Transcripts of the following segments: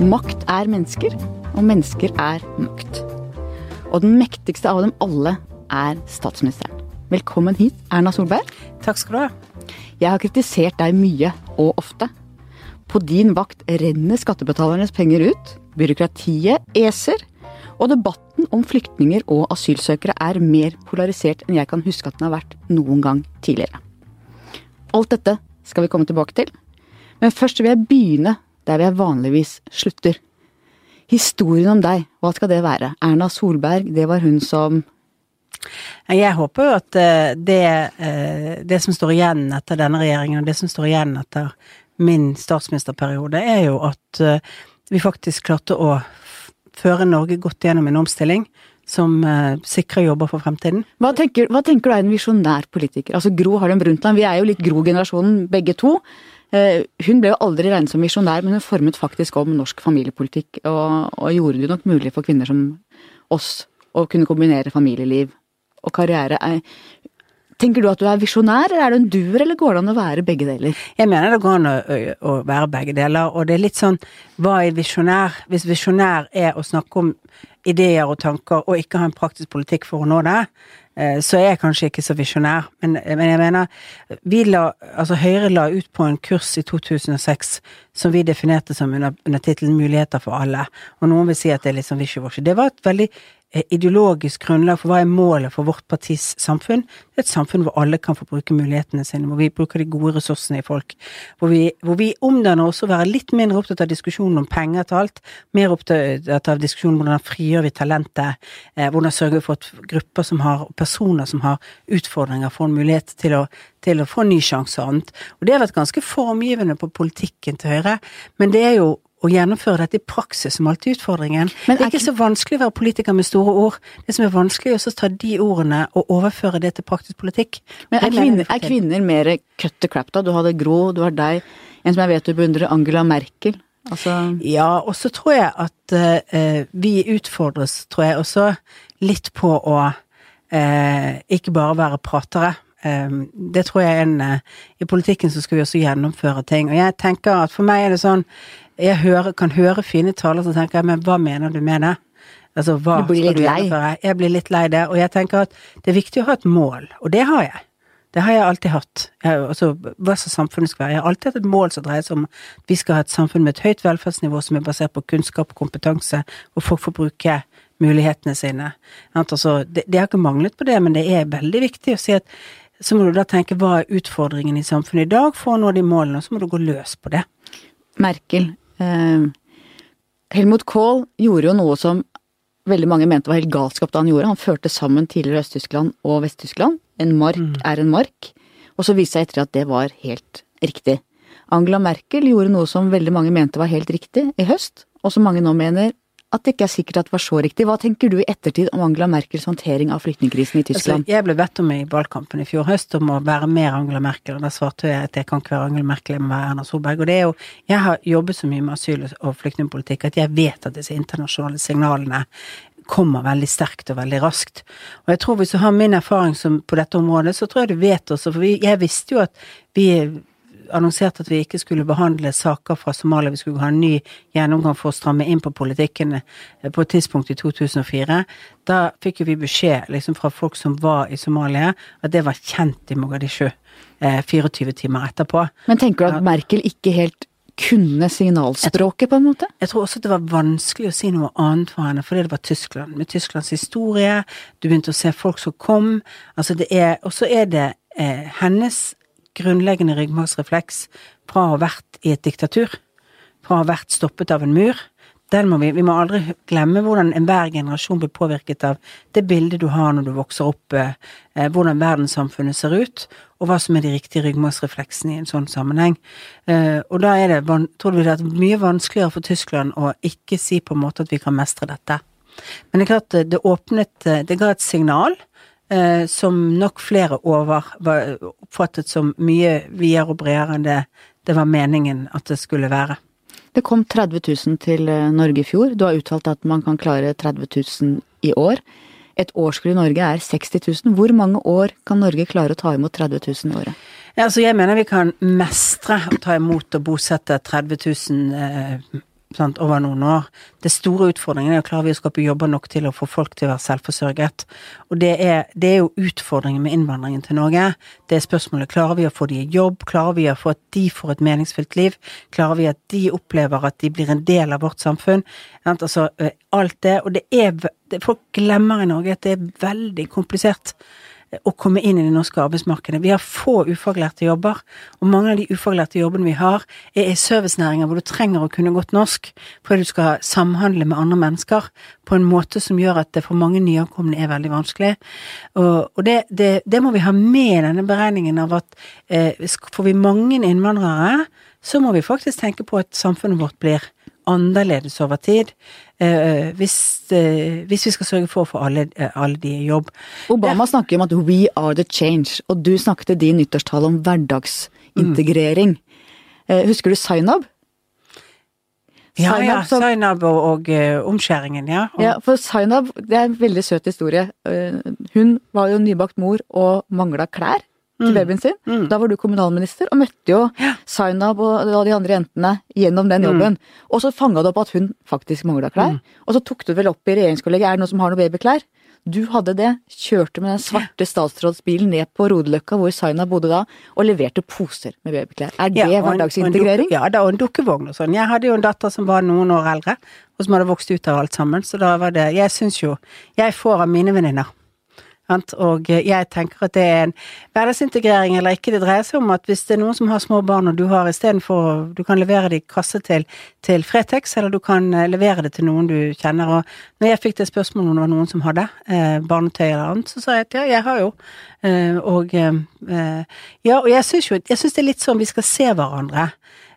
Makt er mennesker, og mennesker er makt. Og den mektigste av dem alle er statsministeren. Velkommen hit, Erna Solberg. Takk skal du ha. Jeg har kritisert deg mye og ofte. På din vakt renner skattebetalernes penger ut, byråkratiet eser, og debatten om flyktninger og asylsøkere er mer polarisert enn jeg kan huske at den har vært noen gang tidligere. Alt dette skal vi komme tilbake til, men først vil jeg begynne der jeg vanligvis slutter. Historien om deg, hva skal det være? Erna Solberg, det var hun som Jeg håper jo at eh, det, eh, det som står igjen etter denne regjeringen, og det som står igjen etter min statsministerperiode, er jo at eh, vi faktisk klarte å føre Norge godt gjennom en omstilling som sikrer jobber for fremtiden. Hva tenker, hva tenker du er en visjonær politiker? Altså Gro Harlem Brundtland, vi er jo litt Gro-generasjonen begge to. Eh, hun ble jo aldri regnet som visjonær, men hun formet faktisk om norsk familiepolitikk, og, og, gjorde det nok mulig for kvinner som oss å kunne kombinere familieliv og karriere. Tenker du at du er visjonær, eller er du en duer, eller går det an å være begge deler? Jeg mener det går an å, å være begge deler, og det er litt sånn hva er visjonær? Hvis visjonær er å snakke om ideer og tanker og ikke ha en praktisk politikk for å nå det, Eh, så er jeg kanskje ikke så visjonær, men, men, jeg mener vi la, altså Høyre la ut på en kurs i 2006 som vi definerte som under, under tittelen 'Muligheter for alle', og noen vil si at det er litt sånn wishy-washy. Det var et veldig ideologisk grunnlag for hva er målet for vårt partis samfunn. Et samfunn hvor alle kan få bruke mulighetene sine, hvor vi bruker de gode ressursene i folk. Hvor vi, hvor vi omdanner oss og være litt mindre opptatt av diskusjonen om penger til alt, mer opptatt av diskusjonen om hvordan frigjør vi talentet, eh, hvordan sørger vi for at grupper som har, personer som har utfordringer, får en mulighet til å, til å få en ny sjanse og annet. Og det har vært ganske formgivende på politikken til Høyre, men det er jo å gjennomføre dette i praksis som alltid utfordringen. Men det er ikke så vanskelig å være politiker med store ord. Det som er vanskelig, er å ta de ordene og overføre det til praktisk politikk. Men er kvinner, er kvinner mer cut the crap, da? Du hadde Grå, du har deg, en som jeg vet du beundrer, Angela Merkel. Altså... Ja, og så tror jeg at uh, vi utfordres, tror jeg, også litt på å uh, ikke bare være pratere. Um, det tror jeg er en I politikken så skal vi også gjennomføre ting. Og jeg tenker at for meg er det sånn jeg hører, kan høre fine taler, så tenker jeg, men hva mener du med det? Altså, hva du blir litt lei? Jeg blir litt lei det, og jeg tenker at det er viktig å ha et mål, og det har jeg. Det har jeg alltid hatt. Jeg, altså, hva som samfunnet skal være. Jeg har alltid hatt et mål som dreier seg om at vi skal ha et samfunn med et høyt velferdsnivå som er basert på kunnskap og kompetanse, hvor folk får bruke mulighetene sine. Altså, det, det har ikke manglet på det, men det er veldig viktig å si at så må du da tenke hva er utfordringen i samfunnet i dag for å nå de målene, og så må du gå løs på det. Merkel, Eh, Helmut Kohl gjorde jo noe som veldig mange mente var helt galskap da han gjorde. Han førte sammen tidligere Øst-Tyskland og Vest-Tyskland. En mark mm. er en mark. Og så viste seg etter at det var helt riktig. Angela Merkel gjorde noe som veldig mange mente var helt riktig i høst, og som mange nå mener at det ikke er sikkert at det var så riktig. Hva tenker du i ettertid om Angela Merkels håndtering av flyktningkrisen i Tyskland? Altså, jeg ble bedt om i valgkampen i fjor høst om å være mer Angela Merkel, og da svarte jeg at jeg kan ikke være Angela Merkel, jeg må være Erna Solberg. Og det er jo Jeg har jobbet så mye med asyl- og flyktningpolitikk at jeg vet at disse internasjonale signalene kommer veldig sterkt og veldig raskt. Og jeg tror hvis du har min erfaring som, på dette området, så tror jeg du vet også, for vi, jeg visste jo at vi annonserte at vi ikke skulle behandle saker fra Somalia, vi skulle ha en ny gjennomgang for å stramme inn på politikken eh, på et tidspunkt i 2004. Da fikk jo vi beskjed liksom fra folk som var i Somalia, at det var kjent i Mogadishu eh, 24 timer etterpå. Men tenker du at Merkel ikke helt kunne signalspråket, på en måte? Jeg tror også det var vanskelig å si noe annet for henne, fordi det var Tyskland. Med Tysklands historie, du begynte å se folk som kom. Altså det er Og så er det eh, hennes grunnleggende ryggmargsrefleks fra å ha vært i et diktatur, fra å ha vært stoppet av en mur. Må vi, vi må aldri glemme hvordan enhver generasjon blir påvirket av det bildet du har når du vokser opp, eh, hvordan verdenssamfunnet ser ut, og hva som er de riktige ryggmargsrefleksene i en sånn sammenheng. Eh, og da er det, tror vi det er mye vanskeligere for Tyskland å ikke si på en måte at vi kan mestre dette. Men det er klart, det åpnet Det ga et signal eh, som nok flere over var oppfattet som mye videre og bredere enn det det var meningen at det skulle være. Det kom 30 000 til eh, Norge i fjor. Du har uttalt at man kan klare 30 000 i år. Et årskull i Norge er 60 000. Hvor mange år kan Norge klare å ta imot 30 000 i året? Ja, altså jeg mener vi kan mestre å ta imot og bosette 30 000 eh, sant, over noen år. Det store utfordringen er å klare vi å skape jobber nok til å få folk til å være selvforsørget. Og det er, det er jo utfordringen med innvandringen til Norge. Det er spørsmålet klarer vi å få de i jobb, klarer vi å få at de får et meningsfylt liv, klarer vi at de opplever at de blir en del av vårt samfunn. Sant? Altså eh, alt det. Og det er Folk glemmer i Norge at det er veldig komplisert å komme inn i det norske arbeidsmarkedet. Vi har få ufaglærte jobber, og mange av de ufaglærte jobbene vi har, er i servicenæringer hvor du trenger å kunne godt norsk, fordi du skal samhandle med andre mennesker på en måte som gjør at det for mange nyankomne er veldig vanskelig. Og, det, det, det, må vi ha med i denne beregningen av at eh, får vi mange innvandrere, så må vi faktisk tenke på at samfunnet vårt blir annerledes over tid. Eh, hvis, eh, hvis, vi skal sørge for å få alle, eh, alle de i jobb. Obama det, snakker om at 'we are the change', og du snakket i din nyttårstale om hverdagsintegrering. Mm. Husker du Zainab? Ja, Zainab, ja. Zainab og, og uh, omskjæringen, ja. Og... Ja, for Zainab, det er en veldig søt historie. Uh, hun var jo nybakt mor og mangla klær til mm. babyen sin. Mm. Da var du kommunalminister, og møtte jo ja. Zainab og de andre jentene gjennom den mm. jobben. Mm. Og så fanga du opp at hun faktisk mangla klær. Mm. Og så tok du vel opp i regjeringskollegiet er det noen som har noen babyklær? Du hadde det, kjørte med den svarte statsrådsbilen ned på Rodeløkka, hvor Saina bodde da, og leverte poser med babyklær. Er det ja, hverdagsintegrering? Ja, da, og en dukkevogn og sånn. Jeg hadde jo en datter som var noen år eldre, og som hadde vokst ut av alt sammen, så da var det Jeg syns jo Jeg får av mine venninner og jeg tenker at det er en hverdagsintegrering eller ikke. Det dreier seg om at hvis det er noen som har små barn, og du har istedenfor Du kan levere det i kasse til, til Fretex, eller du kan eh, levere det til noen du kjenner. Og når jeg fikk det spørsmålet om det var noen som hadde eh, barnetøy eller annet, så sa jeg at ja, jeg har jo. Eh, og eh, ja, og jeg syns jo Jeg syns det er litt sånn vi skal se hverandre.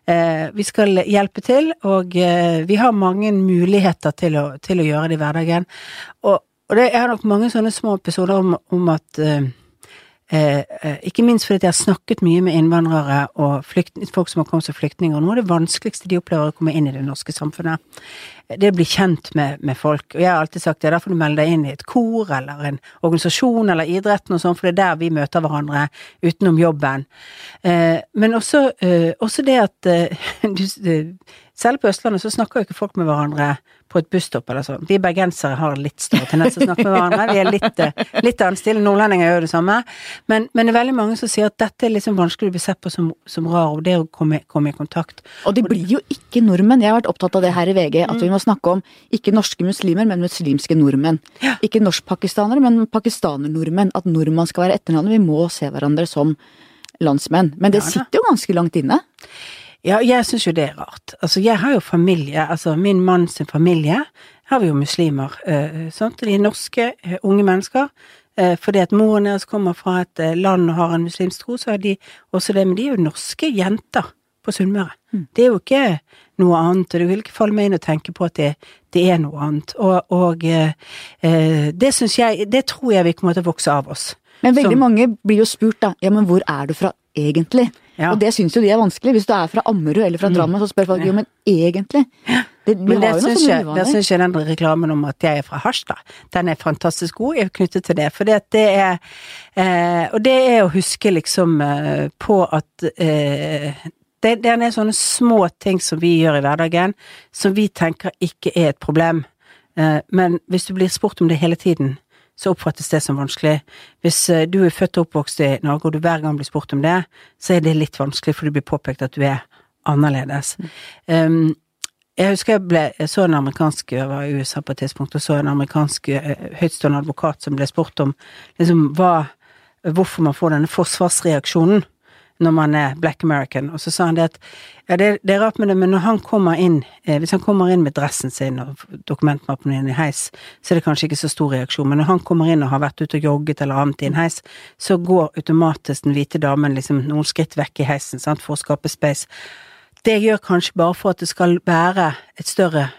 Eh, vi skal hjelpe til, og eh, vi har mange muligheter til å, til å gjøre det i hverdagen. Og og det, jeg har nok mange sånne små episoder om, om at eh, eh, Ikke minst fordi jeg har snakket mye med innvandrere og flykt, folk som har kommet som flyktninger. Noe av det vanskeligste de opplever å komme inn i det norske samfunnet, det å bli kjent med, med, folk. Og jeg har alltid sagt det er derfor du melder deg inn i et kor eller en organisasjon eller idretten og sånn, for det er der vi møter hverandre utenom jobben. Eh, men også, også, det at du, selv på Østlandet så snakker jo ikke folk med hverandre på et busstopp eller sånn. Vi bergensere har litt større tendens til å snakke med hverandre. Vi er litt, eh, litt annen stil. Nordlendinger gjør det samme. Men, men, det er veldig mange som sier at dette er liksom vanskelig å bli sett på som, som rar, og det å komme, komme, i kontakt. Og det blir jo ikke nordmenn. Jeg har vært opptatt av det her i VG, at vi må snakke om ikke norske muslimer, men muslimske nordmenn. Ja. Ikke norskpakistanere, men pakistaner-nordmenn. At nordmann skal være etternavnet. Vi må se hverandre som landsmenn. Men det sitter jo ganske langt inne. Ja, jeg syns jo det er rart. Altså, jeg har jo familie, altså min manns familie har vi jo muslimer, eh, sant. De er norske, eh, unge mennesker. Eh, fordi at moren deres kommer fra et land og har en muslimsk tro, så er de også det. Men de er jo norske jenter på Sunnmøre. Mm. Det er jo ikke noe annet, og du vil ikke falle meg inn og tenke på at det, det er noe annet. Og, og eh det syns jeg Det tror jeg vi kommer til å vokse av oss. Men veldig Som, mange blir jo spurt da, ja men hvor er du fra egentlig? Ja. Og det syns jo de er vanskelig. Hvis du er fra Ammerud eller fra mm. Drammen, så spør folk jo, men egentlig? Det, men det syns jeg, jeg den reklamen om at jeg er fra Harstad, den er fantastisk god jeg er knyttet til det. For det er eh, Og det er å huske liksom eh, på at eh, det, det er sånne små ting som vi gjør i hverdagen, som vi tenker ikke er et problem. Eh, men hvis du blir spurt om det hele tiden, så oppfattes det som vanskelig. Hvis eh, du er født og oppvokst i Norge, og du hver gang blir spurt om det, så er det litt vanskelig, for det blir påpekt at du er annerledes. Um, jeg husker jeg, ble, jeg så en amerikansk jeg var i USA på et tidspunkt, og så en amerikansk uh, høytstående advokat som ble spurt om liksom hva, hvorfor man får denne forsvarsreaksjonen når man er black American. Og så sa han det at ja, det, det er rart med det, men når han kommer inn, eh, hvis han kommer inn med dressen sin og dokumentmappen inn i heis, så er det kanskje ikke så stor reaksjon, men når han kommer inn og har vært ute og jogget eller annet i en heis, så går automatisk den hvite damen liksom noen skritt vekk i heisen, sant, for å skape space. Det gjør kanskje bare for at det skal være et større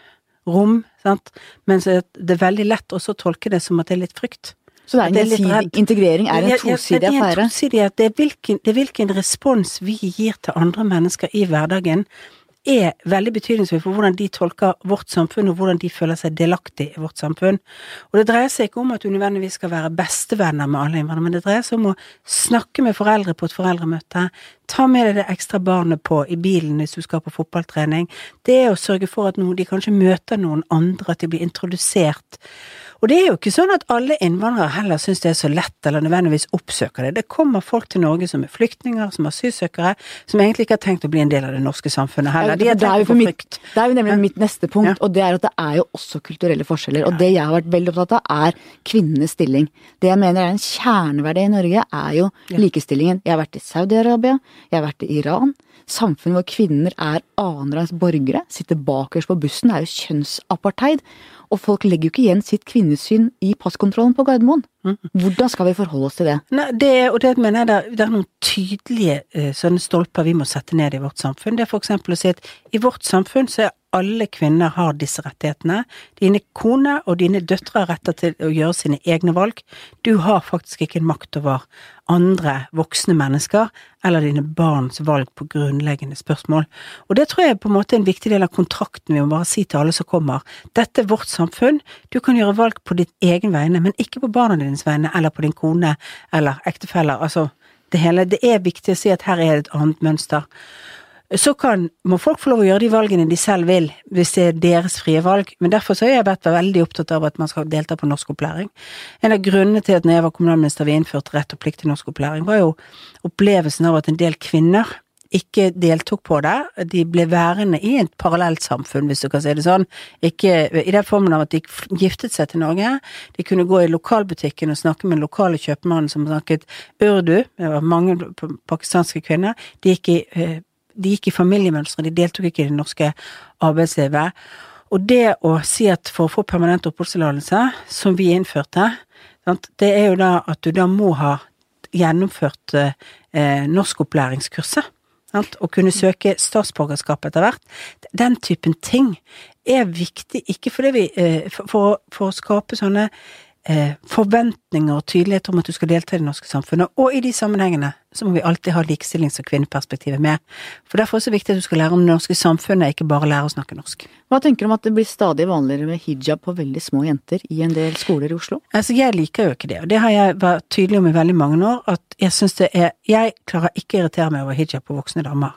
rom, sant, men så er det veldig lett også å tolke det som at det er litt frykt. Så det er en integrering er en tosidig affære? Det det er hvilken respons vi gir til andre mennesker i hverdagen er veldig betydningsfull for hvordan de tolker vårt samfunn, og hvordan de føler seg delaktig i vårt samfunn. Og det dreier seg ikke om at du nødvendigvis skal være bestevenner med alle innvandrere, men det dreier seg om å snakke med foreldre på et foreldremøte, Ta med deg det ekstra barnet på i bilen hvis du skal på fotballtrening. Det er å sørge for at noen, de kanskje møter noen andre, at de blir introdusert. Og det er jo ikke sånn at alle innvandrere heller syns det er så lett, eller nødvendigvis oppsøker det. Det kommer folk til Norge som er flyktninger, som er asylsøkere, som egentlig ikke har tenkt å bli en del av det norske samfunnet heller. De er tenkt på frykt. det er jo nemlig mitt neste punkt, Ja. og det er at det er jo også kulturelle forskjeller. Og det jeg har vært veldig opptatt av, er kvinnenes stilling. Det jeg mener er en kjerneverdi i Norge, er jo likestillingen. Jeg har vært i Saudi-Arabia, jeg har vært i Iran. Samfunn hvor kvinner er annenrangs borgere, sitter bakerst på bussen, det er jo kjønnsapartheid. Og folk legger jo ikke igjen sitt kvinnesyn i passkontrollen på Gardermoen. Hvordan skal vi forholde oss til det? Nei, det, og det mener jeg det, er- det er noen tydelige eh, sånne stolper vi må sette ned i vårt samfunn. Det er for eksempel å si at i vårt samfunn så er alle kvinner har disse rettighetene. Dine kone og dine døtre har retter til å gjøre sine egne valg. Du har faktisk ikke en makt over andre voksne mennesker eller dine barns valg på grunnleggende spørsmål. Og det tror jeg på en måte er en viktig del av kontrakten vi må bare si til alle som kommer. Dette er vårt samfunn. Du kan gjøre valg på ditt egen vegne, men ikke på barna dines vegne eller på din kone eller ektefeller. Altså, det hele. Det er viktig å si at her er det et annet mønster. Så kan, må folk få lov å gjøre de valgene de selv vil, hvis det er deres frie valg. Men derfor så har jeg vært veldig opptatt av at man skal delta på norskopplæring. En av grunnene til at når jeg var kommunalminister vi innførte rett og plikt til norskopplæring, var jo opplevelsen av at en del kvinner ikke deltok på det. De ble værende i et parallelt samfunn, hvis du kan si det sånn. Ikke i den formen av at de giftet seg til Norge. De kunne gå i lokalbutikken og snakke med den lokale kjøpmannen som snakket urdu. Det var mange pakistanske kvinner. De gikk i eh, de gikk i familiemønstre, de deltok ikke i det norske arbeidslivet. Og det å si at for å få permanent oppholdstillatelse, som vi innførte, det er jo da at du da må ha gjennomført eh, norskopplæringskurset. Og kunne søke statsborgerskap etter hvert. Den typen ting er viktig, ikke fordi vi eh, for, for å skape sånne eh, forventninger og tydelighet om at du skal delta i det norske samfunnet. Og i de sammenhengene så må vi alltid ha likestillings- og kvinneperspektivet med. For derfor er det så viktig at du skal lære om det norske samfunnet, ikke bare lære å snakke norsk. Hva tenker du om at det blir stadig vanligere med hijab på veldig små jenter i en del skoler i Oslo? Altså, jeg liker jo ikke det, og det har jeg vært tydelig om i veldig mange år, at jeg syns det er Jeg klarer ikke å irritere meg over hijab på voksne damer.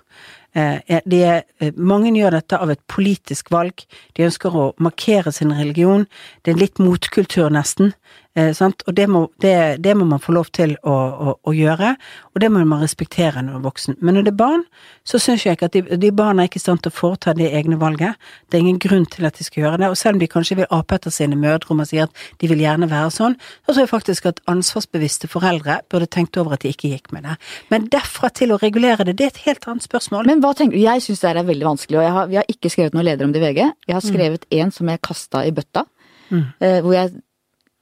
Det er, eh, mange gjør dette av et politisk valg. De ønsker å markere sin religion. Det er litt motkultur, nesten. Eh, sant? Og det må, det, det må man få lov til å, å, å gjøre, og det må man respektere når man er voksen. Men når det er barn, så syns jeg ikke at de, de barna er ikke i stand til å foreta det egne valget. Det er ingen grunn til at de skal gjøre det. Og selv om de kanskje vil ape etter sine mødre og man sier at de vil gjerne være sånn, så tror jeg faktisk at ansvarsbevisste foreldre burde tenkt over at de ikke gikk med det. Men derfra til å regulere det, det er et helt annet spørsmål. Men hva tenker du? Jeg syns det her er veldig vanskelig, og har, vi har ikke skrevet noen leder om det i VG. Jeg har skrevet en som jeg kasta i bøtta, Mm. hvor jeg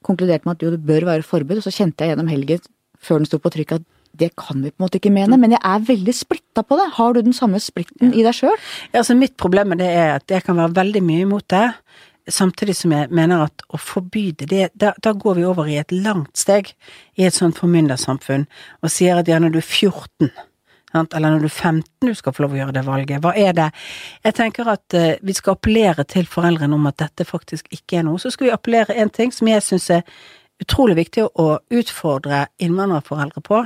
konkluderte med at jo, det bør være forbud, og så kjente jeg gjennom helgen, før den sto på trykk, at det kan vi på en måte ikke mene. Men jeg er veldig splitta på det. Har du den samme splitten i deg sjøl? Ja, altså mitt problem med det er at jeg kan være veldig mye imot det, samtidig som jeg mener at å forby det, da, da går vi over i et langt steg i et sånt formyndersamfunn, og sier at når du er 14 sant, eller når du er 15 du skal få lov å gjøre det valget. Hva er det? Jeg tenker at eh, vi skal appellere til foreldrene om at dette faktisk ikke er noe. Så skal vi appellere en ting som jeg syns er utrolig viktig å utfordre innvandrerforeldre på.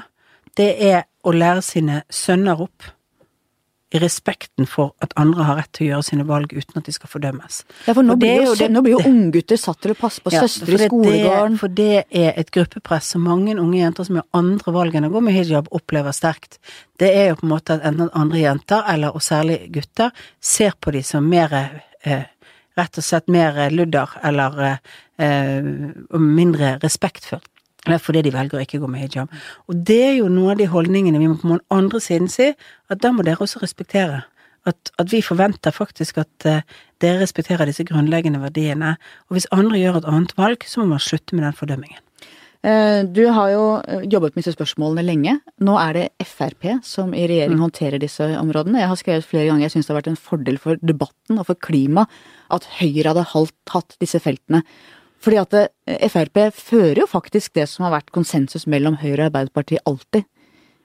Det er å lære sine sønner opp i respekten for at andre har rett til å gjøre sine valg uten at de skal fordømmes. Ja, for nå for det blir, jo, det- nå blir jo unggutter satt til å passe på Ja, søstre i skolegården. For det er et gruppepress som mange unge jenter som gjør andre valg enn å gå med hijab, opplever sterkt. Det er jo på en måte at enten andre jenter, eller og særlig gutter, ser på de som mer eh, rett og slett mer ludder, eller eh, mindre respektfull. Det er fordi de velger å ikke gå med hijab. Og det er jo noen av de holdningene vi må på den andre siden si, at da må dere også respektere. At, at vi forventer faktisk at uh, dere respekterer disse grunnleggende verdiene. Og hvis andre gjør et annet valg, så må man slutte med den fordømmingen. Eh, Du har jo eh, jobbet med disse spørsmålene lenge. Nå er det Frp som i regjering håndterer disse områdene. Jeg har skrevet flere ganger jeg syns det har vært en fordel for debatten og for klimaet at Høyre hadde hatt disse feltene. Fordi at eh, Frp fører jo faktisk det som har vært konsensus mellom Høyre og Arbeiderpartiet alltid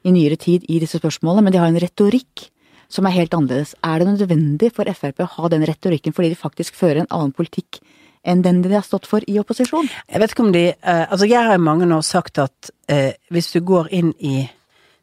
i nyere tid i disse spørsmålene, men de har en retorikk som er helt annerledes. Er det nødvendig for Frp å ha den retorikken fordi de faktisk fører en annen politikk enn den de har stått for i opposisjon? Jeg vet ikke om de eh, Altså, jeg har i mange år sagt at eh, hvis du går inn i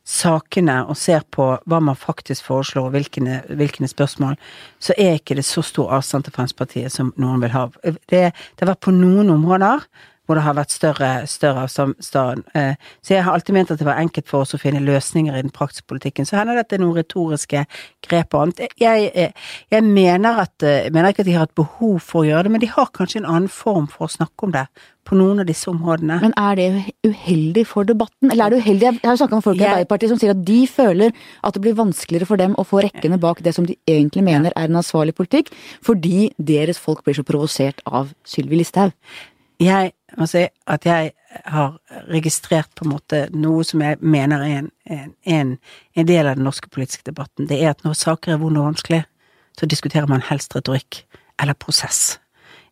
sakene og ser på hva man faktisk foreslår, og hvilke, hvilke spørsmål, så er ikke det så stor avstand til Fremskrittspartiet som noen vil ha. Det, det har vært på noen områder hvor det har vært større, større avstand. Eh, så jeg har alltid ment at det var enkelt for oss å finne løsninger i den praktiske politikken. Så hender dette noen retoriske grep og annet. Jeg, jeg, jeg mener, at, eh, mener ikke at de har et behov for å gjøre det, men de har kanskje en annen form for å snakke om det på noen av disse områdene. Men er det uheldig for debatten, eller er det uheldig? Jeg har snakka med folk i Arbeiderpartiet som sier at de føler at det blir vanskeligere for dem å få rekkene bak det som de egentlig mener er en ansvarlig politikk, fordi deres folk blir så provosert av Sylvi Listhaug. Jeg må si at jeg har registrert på en måte noe som jeg mener er en, en, en del av den norske politiske debatten. Det er at når saker er vonde og vanskelig, så diskuterer man helst retorikk eller prosess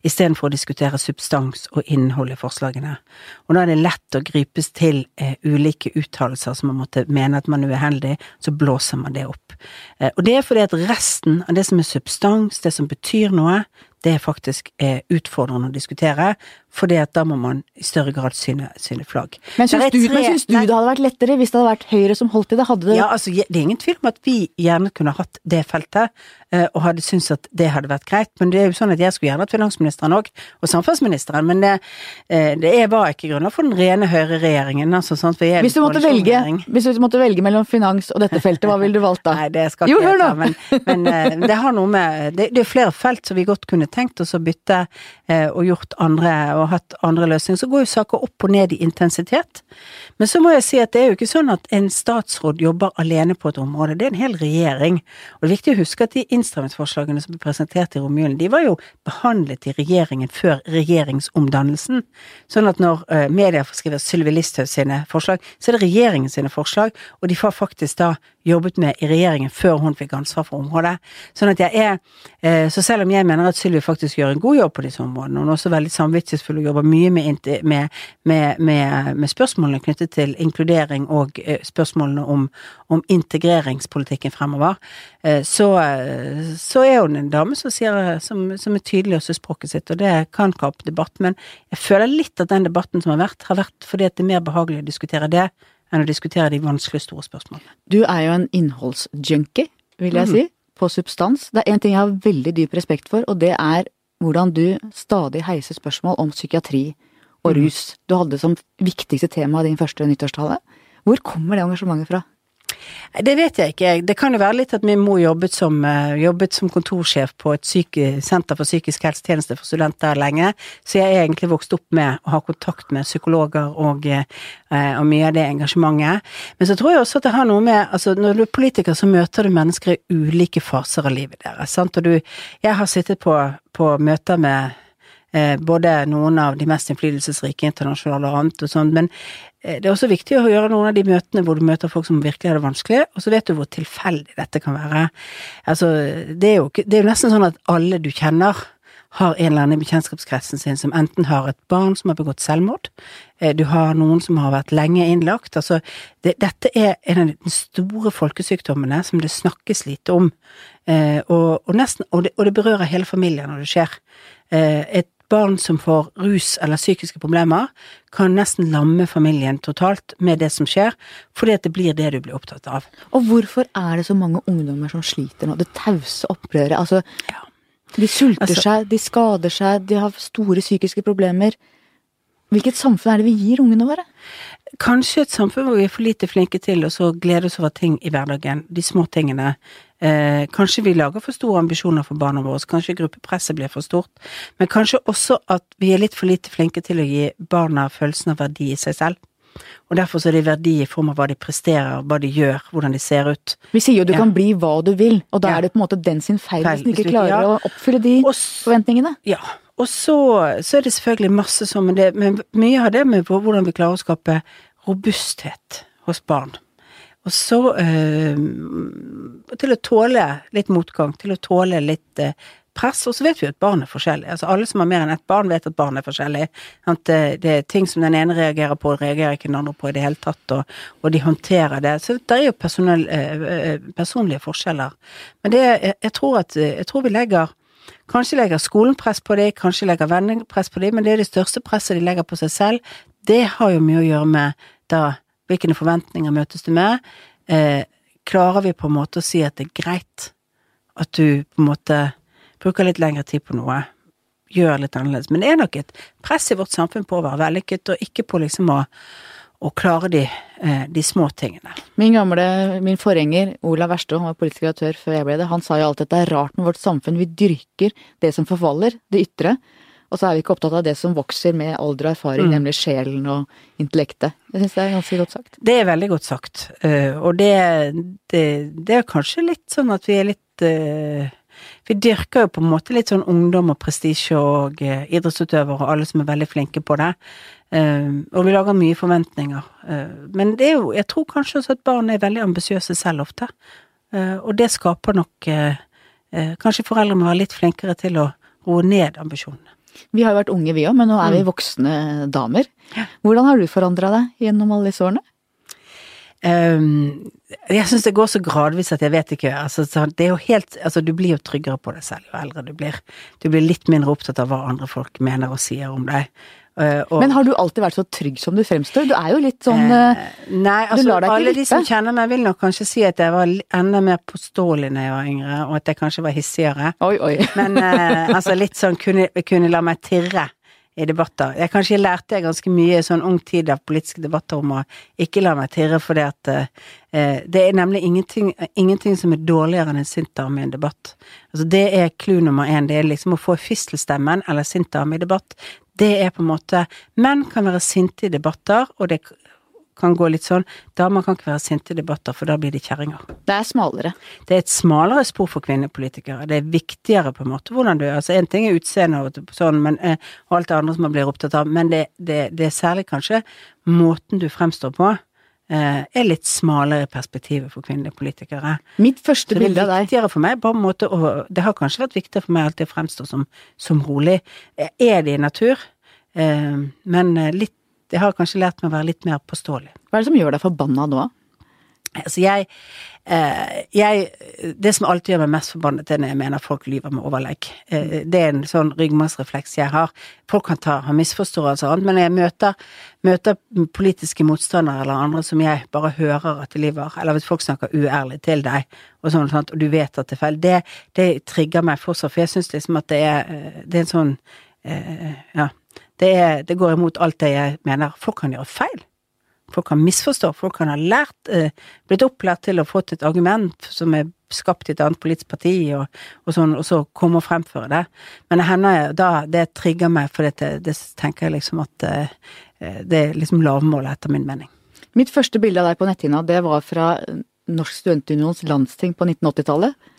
istedenfor å diskutere substans og innhold i forslagene. Og da er det lett å gripes til eh, ulike uttalelser som man måtte mene at man er uheldig, så blåser man det opp. Eh, og det er fordi at resten av det som er substans, det som betyr noe, det er faktisk eh, utfordrende å diskutere, fordi at da må man i større grad syne, syne flagg. Men syns, du, men syns du, det hadde vært lettere hvis det hadde vært Høyre som holdt i det? Hadde det Ja, altså, det er ingen tvil om at vi gjerne kunne hatt det feltet, eh, og hadde syntes at det hadde vært greit. Men det er jo sånn at jeg skulle gjerne hatt finansministeren òg, og samferdselsministeren, men det, eh, det var ikke grunnlag for den rene høyreregjeringen. Altså, sånn, hvis, du måtte velge, hvis du måtte velge mellom finans og dette feltet, hva ville du valgt da? Nei, det skal ikke jeg ta, men, men eh, det har noe med det, det, er flere felt som vi godt kunne tenkt oss å bytte og gjort andre og hatt andre løsninger, så går jo saker opp og ned i intensitet. Men så må jeg si at det er jo ikke sånn at en statsråd jobber alene på et område, det er en hel regjering. Og det er viktig å huske at de innstrammingsforslagene som ble presentert i romjulen, de var jo behandlet i regjeringen før regjeringsomdannelsen. Sånn at når uh, media skriver Sylvi Listhaug sine forslag, så er det regjeringen sine forslag, og de får faktisk da jobbet med i regjeringen før hun fikk ansvar for området. Sånn at jeg er eh, Så selv om jeg mener at Sylvi faktisk gjør en god jobb på disse områdene, hun er også veldig samvittighetsfull og jobber mye med, med, med, med spørsmålene knyttet til inkludering og eh, spørsmålene om, om integreringspolitikken fremover, eh, så, så, er hun en dame som, sier, som, som er tydelig også i språket sitt, og det kan kappe debatt. Men jeg føler litt at den debatten som har vært, har vært fordi at det er mer behagelig å diskutere det enn å diskutere de vanskelige, store spørsmålene. Du er jo en innholdsjunkie, vil jeg mm. si, på substans. Det er én ting jeg har veldig dyp respekt for, og det er hvordan du stadig heiser spørsmål om psykiatri og mm. rus. Du hadde det som viktigste tema i din første nyttårstale. Hvor kommer det engasjementet fra? Det vet jeg ikke. Det kan jo være litt at min mor jobbet som, eh, jobbet som kontorsjef på et syke, senter for psykisk helsetjeneste for studenter lenge, så jeg er egentlig vokst opp med å ha kontakt med psykologer og, eh, og mye av det engasjementet. Men så tror jeg også at det har noe med altså Når du er politiker, så møter du mennesker i ulike faser av livet deres. Sant? Og du Jeg har sittet på, på møter med både noen av de mest innflytelsesrike internasjonale og annet og sånn, men eh, det er også viktig å gjøre noen av de møtene hvor du møter folk som virkelig har det vanskelig, og så vet du hvor tilfeldig dette kan være. Altså, det er jo, det er jo nesten sånn at alle du kjenner, har en eller annen i bekjentskapskretsen sin som enten har et barn som har begått selvmord, eh, du har noen som har vært lenge innlagt. Altså, det, dette er en av de store folkesykdommene som det snakkes lite om, og, og, nesten, og, det, og det berører hele familien når det skjer. Et barn som får rus eller psykiske problemer, kan nesten lamme familien totalt med det som skjer, fordi at det blir det du blir opptatt av. Og hvorfor er det så mange ungdommer som sliter nå? Det tause opprøret. Altså, ja. de sulter altså, seg, de skader seg, de har store psykiske problemer. Hvilket samfunn er det vi gir ungene våre? Kanskje et samfunn hvor vi er for lite flinke til å glede oss over ting i hverdagen, de små tingene. Eh, kanskje vi lager for store ambisjoner for barna våre, kanskje gruppepresset blir for stort, men kanskje også at vi er litt for lite flinke til å gi barna følelsen av verdi i seg selv. Og derfor så er det verdi i form av hva de presterer, hva de gjør, hvordan de ser ut. Vi sier jo du ja. kan bli hva du vil, og da ja. er det på en måte den sin feil, feil hvis den ikke klarer ja. å oppfylle de Også, forventningene. Ja. Og så, så, er det selvfølgelig masse sånn, men, det, men mye av det med hvordan vi klarer å skape robusthet hos barn. Og så eh, til å tåle litt motgang, til å tåle litt eh, press. Og så vet vi at barn er forskjellige. Altså alle som har mer enn ett barn, vet at barn er forskjellige. At det, det, er ting som den ene reagerer på, reagerer ikke den andre på i det hele tatt, og, og de håndterer det. Så det er jo personell, øh, personlige forskjeller. Men det, jeg, tror at jeg tror vi legger Kanskje legger skolen press på dem, kanskje legger vennene press på dem, men det er det største presset de legger på seg selv. Det har jo mye å gjøre med da Hvilke forventninger møtes du med? Eh, klarer vi på en måte å si at det er greit at du på en måte bruker litt lengre tid på noe? Gjør litt annerledes. Men det er nok et press i vårt samfunn på å være vellykket, og ikke på liksom å å klare de, eh, de, små tingene. Min gamle, min forgjenger Olav Verstå, han var politisk redaktør før jeg ble det, han sa jo alltid at det er rart med vårt samfunn, vi dyrker det som forfaller, det ytre, og så er vi ikke opptatt av det som vokser med alder og erfaring, mm. nemlig sjelen og intellektet. Jeg syns det er ganske godt sagt. Det er veldig godt sagt, eh, og det, det, det er kanskje litt sånn at vi er litt uh, vi dyrker jo på en måte litt sånn ungdom og prestisje og eh, idrettsutøvere og alle som er veldig flinke på det. Eh, og vi lager mye forventninger. Eh, men det er jo, jeg tror kanskje også at barn er veldig ambisiøse selv ofte. Eh, og det skaper nok eh, eh, Kanskje foreldre må være litt flinkere til å roe ned ambisjonene. Vi har jo vært unge vi òg, men nå er vi mm. voksne damer. Hvordan har du forandra deg gjennom alle disse årene? Um, jeg syns det går så gradvis at jeg vet ikke. Altså, det er jo helt Altså, du blir jo tryggere på deg selv jo eldre du blir. Du blir litt mindre opptatt av hva andre folk mener og sier om deg. Uh, og, Men har du alltid vært så trygg som du fremstår? Du er jo litt sånn eh, Nei, altså alle de som kjenner meg vil nok kanskje si at jeg var enda mer påståelig da jeg var yngre, og at jeg kanskje var hissigere. Oi, oi. Men eh, altså litt sånn kunne, kunne la meg tirre i debatter. Jeg kanskje lærte jeg ganske mye i sånn ung tid av politiske debatter om å ikke la meg tirre, fordi at eh, det er nemlig ingenting, ingenting, som er dårligere enn en sint dame i en debatt. Altså det er clou nummer én. Det er liksom å få fistelstemmen eller sint dame i debatt. Det er på en måte Menn kan være sinte i debatter, og det kan gå litt sånn. Damer kan ikke være sinte i debatter, for da blir de kjerringer. Det er smalere. Det er et smalere spor for kvinnepolitikere. Det er viktigere på en måte hvordan du Altså én ting er utseendet og sånn, men, eh, og alt det andre som man blir opptatt av, men det, det, det er særlig kanskje måten du fremstår på. Eh, er litt smalere perspektivet for kvinnelige politikere. Mitt første bilde av deg. Det er viktigere for meg, på en måte, og det har kanskje vært viktigere for meg alltid å fremstå som, som rolig. Er det i natur? Eh, men litt Jeg har kanskje lært meg å være litt mer påståelig. Hva er det som gjør deg forbanna nå? Altså, jeg, eh, jeg Det som alltid gjør meg mest forbannet, er når jeg mener folk lyver med overlegg. Eh, det er en sånn ryggmargsrefleks jeg har. Folk kan ta, ha misforståelser og annet, men når jeg møter, møter, politiske motstandere eller andre som jeg bare hører at de lyver, eller hvis folk snakker uærlig til deg, og sånn, og du vet at det er feil, det, det trigger meg fortsatt, for jeg syns liksom at det er, eh, det er en sånn ja, det, er, det, går imot alt det jeg mener. Folk kan gjøre feil. Folk kan misforstå. Folk kan ha lært, eh, blitt opplært til å få et argument som er skapt i et annet politisk parti, og, og, sånn, og så komme og fremføre det. Men det hender da det trigger meg, for det, det tenker jeg liksom at eh, det er liksom lavmålet, etter min mening. Mitt første bilde av deg på netthinna, det var fra Norsk Studentunions landsting på 1980-tallet.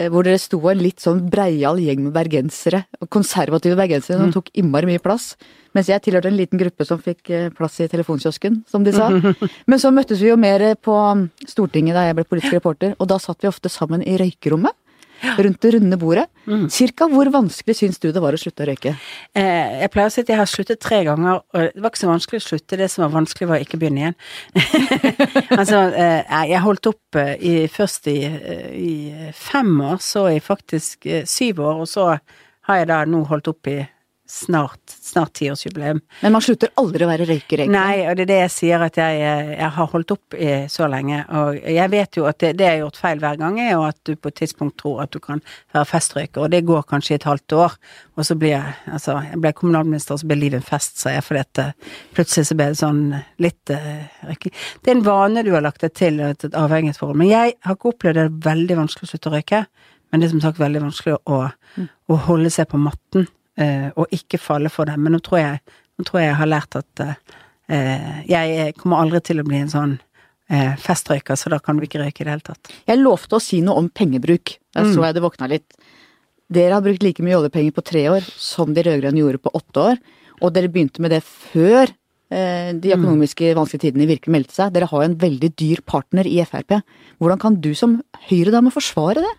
Eh, hvor dere sto en litt sånn breial gjeng med bergensere, konservative bergensere, som mm. tok innmari mye plass. Mens jeg tilhørte en liten gruppe som fikk eh, plass i telefonkiosken, som de sa. Men så møttes vi jo mer på Stortinget da jeg ble politisk reporter, og da satt vi ofte sammen i røykerommet rundt det runde bordet. Mm. Cirka hvor vanskelig syns du det var å slutte å røyke? Eh, jeg pleier å si at jeg har sluttet tre ganger, og det var ikke så vanskelig å slutte. Det som var vanskelig, var å ikke begynne igjen. altså, eh, jeg holdt opp eh, i, først i, eh, i, fem år, så i faktisk eh, syv år, og så har jeg da nå holdt opp i snart, snart tiårsjubileum. Men man slutter aldri å være røyker, egentlig? Nei, og det er det jeg sier, at jeg, jeg har holdt opp i så lenge. Og jeg vet jo at det, det jeg har gjort feil hver gang, er jo at du på et tidspunkt tror at du kan være festrøyker, og det går kanskje et halvt år. Og så blir jeg Altså, jeg ble kommunalminister, og så ble livet en fest, sa jeg, fordi at eh, plutselig så ble det sånn litt uh, Det er en vane du har lagt deg til, et, et avhengighetsforhold. Men jeg har ikke opplevd det veldig vanskelig å slutte å røyke. Men det er som sagt veldig vanskelig å, mm. å holde seg på matten Eh, og ikke falle for det. Men nå tror jeg, nå tror jeg jeg har lært at eh, jeg kommer aldri til å bli en sånn eh, festrøyker, så da kan du ikke røyke i det hele tatt. Jeg lovte å si noe om pengebruk. Der mm. så jeg det våkna litt. Dere har brukt like mye oljepenger på tre år som de rød-grønne gjorde på åtte år. Og dere begynte med det før Eh, de mm. økonomiske vanskelige tidene virkelig meldte seg. Dere har jo en veldig dyr partner i Frp. Hvordan kan du som Høyre-dame forsvare det?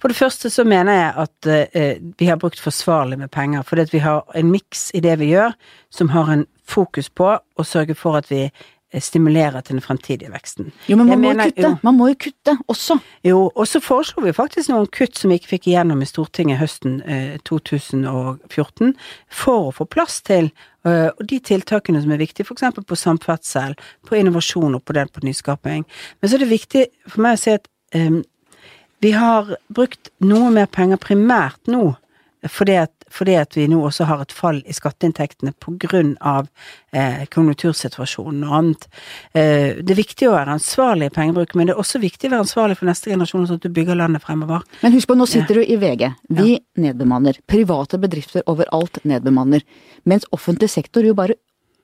For det første så mener jeg at eh, vi har brukt forsvarlig med penger. Fordi at vi har en miks i det vi gjør, som har en fokus på å sørge for at vi stimulerer til den fremtidige veksten. Jo, men man må mener- jo kutte. Man må jo kutte også. Jo, og så foreslo vi faktisk noen kutt som vi ikke fikk igjennom i Stortinget høsten eh, 2014, for å få plass til eh, og de tiltakene som er viktige, f.eks. på samferdsel, på innovasjon og på den, på nyskaping. Men så er det viktig for meg å si at eh, vi har brukt noe mer penger primært nå, fordi at, fordi at vi nå også har et fall i skatteinntektene av eh, konjunktursituasjonen og annet. Eh, det er viktig å være ansvarlig i pengebruk, men det er også viktig å være ansvarlig for neste generasjon, sånn at du bygger landet fremover. Men husk på, nå sitter du i VG. Vi nedbemanner. Private bedrifter overalt nedbemanner. Mens offentlig sektor jo bare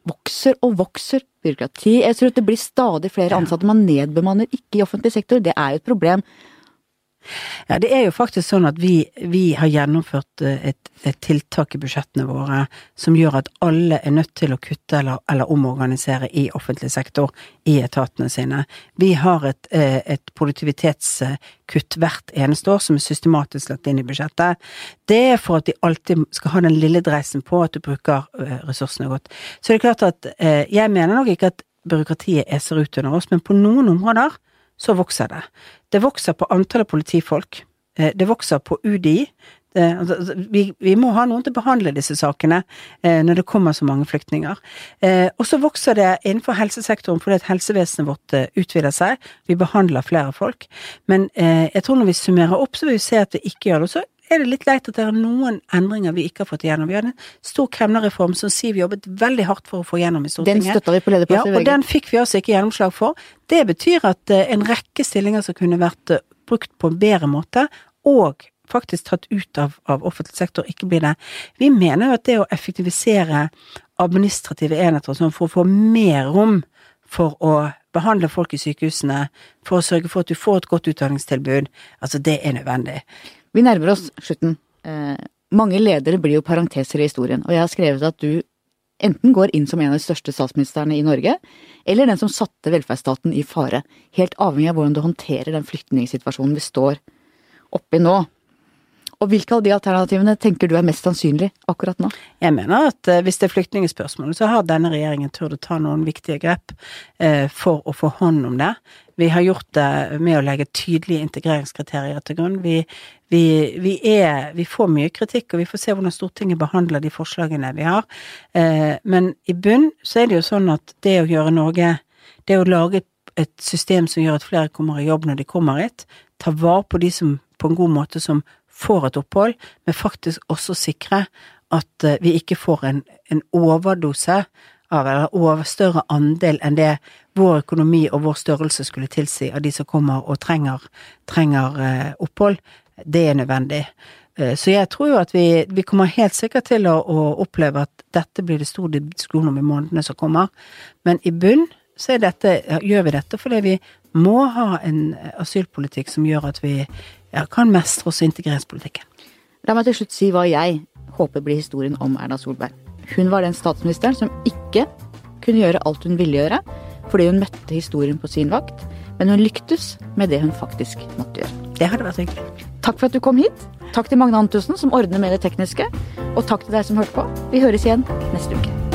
vokser og vokser. Byråkrati. Jeg tror at det blir stadig flere ansatte. Man nedbemanner ikke i offentlig sektor. Det er jo et problem. Ja, det er jo faktisk sånn at vi, vi har gjennomført eh, et, et tiltak i budsjettene våre som gjør at alle er nødt til å kutte eller, eller omorganisere i offentlig sektor, i etatene sine. Vi har et, eh, et produktivitetskutt hvert eneste år som er systematisk lagt inn i budsjettet. Det er for at de alltid skal ha den lille dreisen på at du bruker eh, ressursene godt. Så det er klart at jeg mener nok ikke at byråkratiet eser ut under oss, men på noen områder så vokser det. Det vokser på antallet politifolk. Eh, Det vokser på UDI. Altså, vi, vi må ha noen til å behandle disse sakene eh, når det kommer så mange flyktninger. Eh, og så vokser det innenfor helsesektoren fordi at helsevesenet vårt eh, utvider seg. Vi behandler flere folk. Men eh, jeg tror når vi summerer opp, så vil vi se at vi ikke gjør det. Og så er det litt leit at det er noen endringer vi ikke har fått igjennom. Vi hadde en stor kemnerreform som Siv jobbet veldig hardt for å få igjennom i Stortinget. Den støtter vi på Ja, lederplass i og den fikk vi altså ikke gjennomslag for. Det betyr at eh, en rekke stillinger som kunne vært eh, brukt på en bedre måte, og faktisk tatt ut av, av offentlig sektor, ikke blir det. Vi mener jo at det å effektivisere administrative enheter og sånn for å få mer rom for å behandle folk i sykehusene, for å sørge for at du får et godt utdanningstilbud, altså det er nødvendig. Vi nærmer oss slutten. Eh, mange ledere blir jo parenteser i historien, og jeg har skrevet at du enten går inn som en av de største statsministrene i Norge, eller den som satte velferdsstaten i fare. Helt avhengig av hvordan du håndterer den flyktningsituasjonen vi står oppi nå. Og hvilke av de alternativene tenker du er mest sannsynlig akkurat nå? Jeg mener at eh, hvis det er flyktningspørsmål, så har denne regjeringen turt å ta noen viktige grep eh, for å få hånd om det. Vi har gjort det med å legge tydelige integreringskriterier til grunn. Vi, vi, vi, er, vi får mye kritikk, og vi får se hvordan Stortinget behandler de forslagene vi har. Eh, men i bunn så er det jo sånn at det å gjøre Norge Det å lage et system som gjør at flere kommer i jobb når de kommer hit, ta vare på de som på en god måte som får et opphold, men faktisk også sikre at eh, vi ikke får en, en overdose av, eller over større andel enn det vår økonomi og vår størrelse skulle tilsi av de som kommer og trenger, trenger eh, opphold. Det er nødvendig. Eh, Så jeg tror jo at vi, vi kommer helt sikkert til å, å oppleve at dette blir det store diskusjon om i månedene som kommer. Men i bunn så dette, gjør vi dette fordi vi må ha en asylpolitikk som gjør at vi ja, kan mestre også integreringspolitikken. La meg til slutt si hva jeg håper blir historien om Erna Solberg. Hun var den statsministeren som ikke kunne gjøre alt hun ville gjøre, fordi hun møtte historien på sin vakt, men hun lyktes med det hun faktisk måtte gjøre. Det hadde vært hyggelig. Takk for at du kom hit. Takk til Magne Antonsen som ordner med det tekniske, og takk til deg som hørte på. Vi høres igjen neste uke.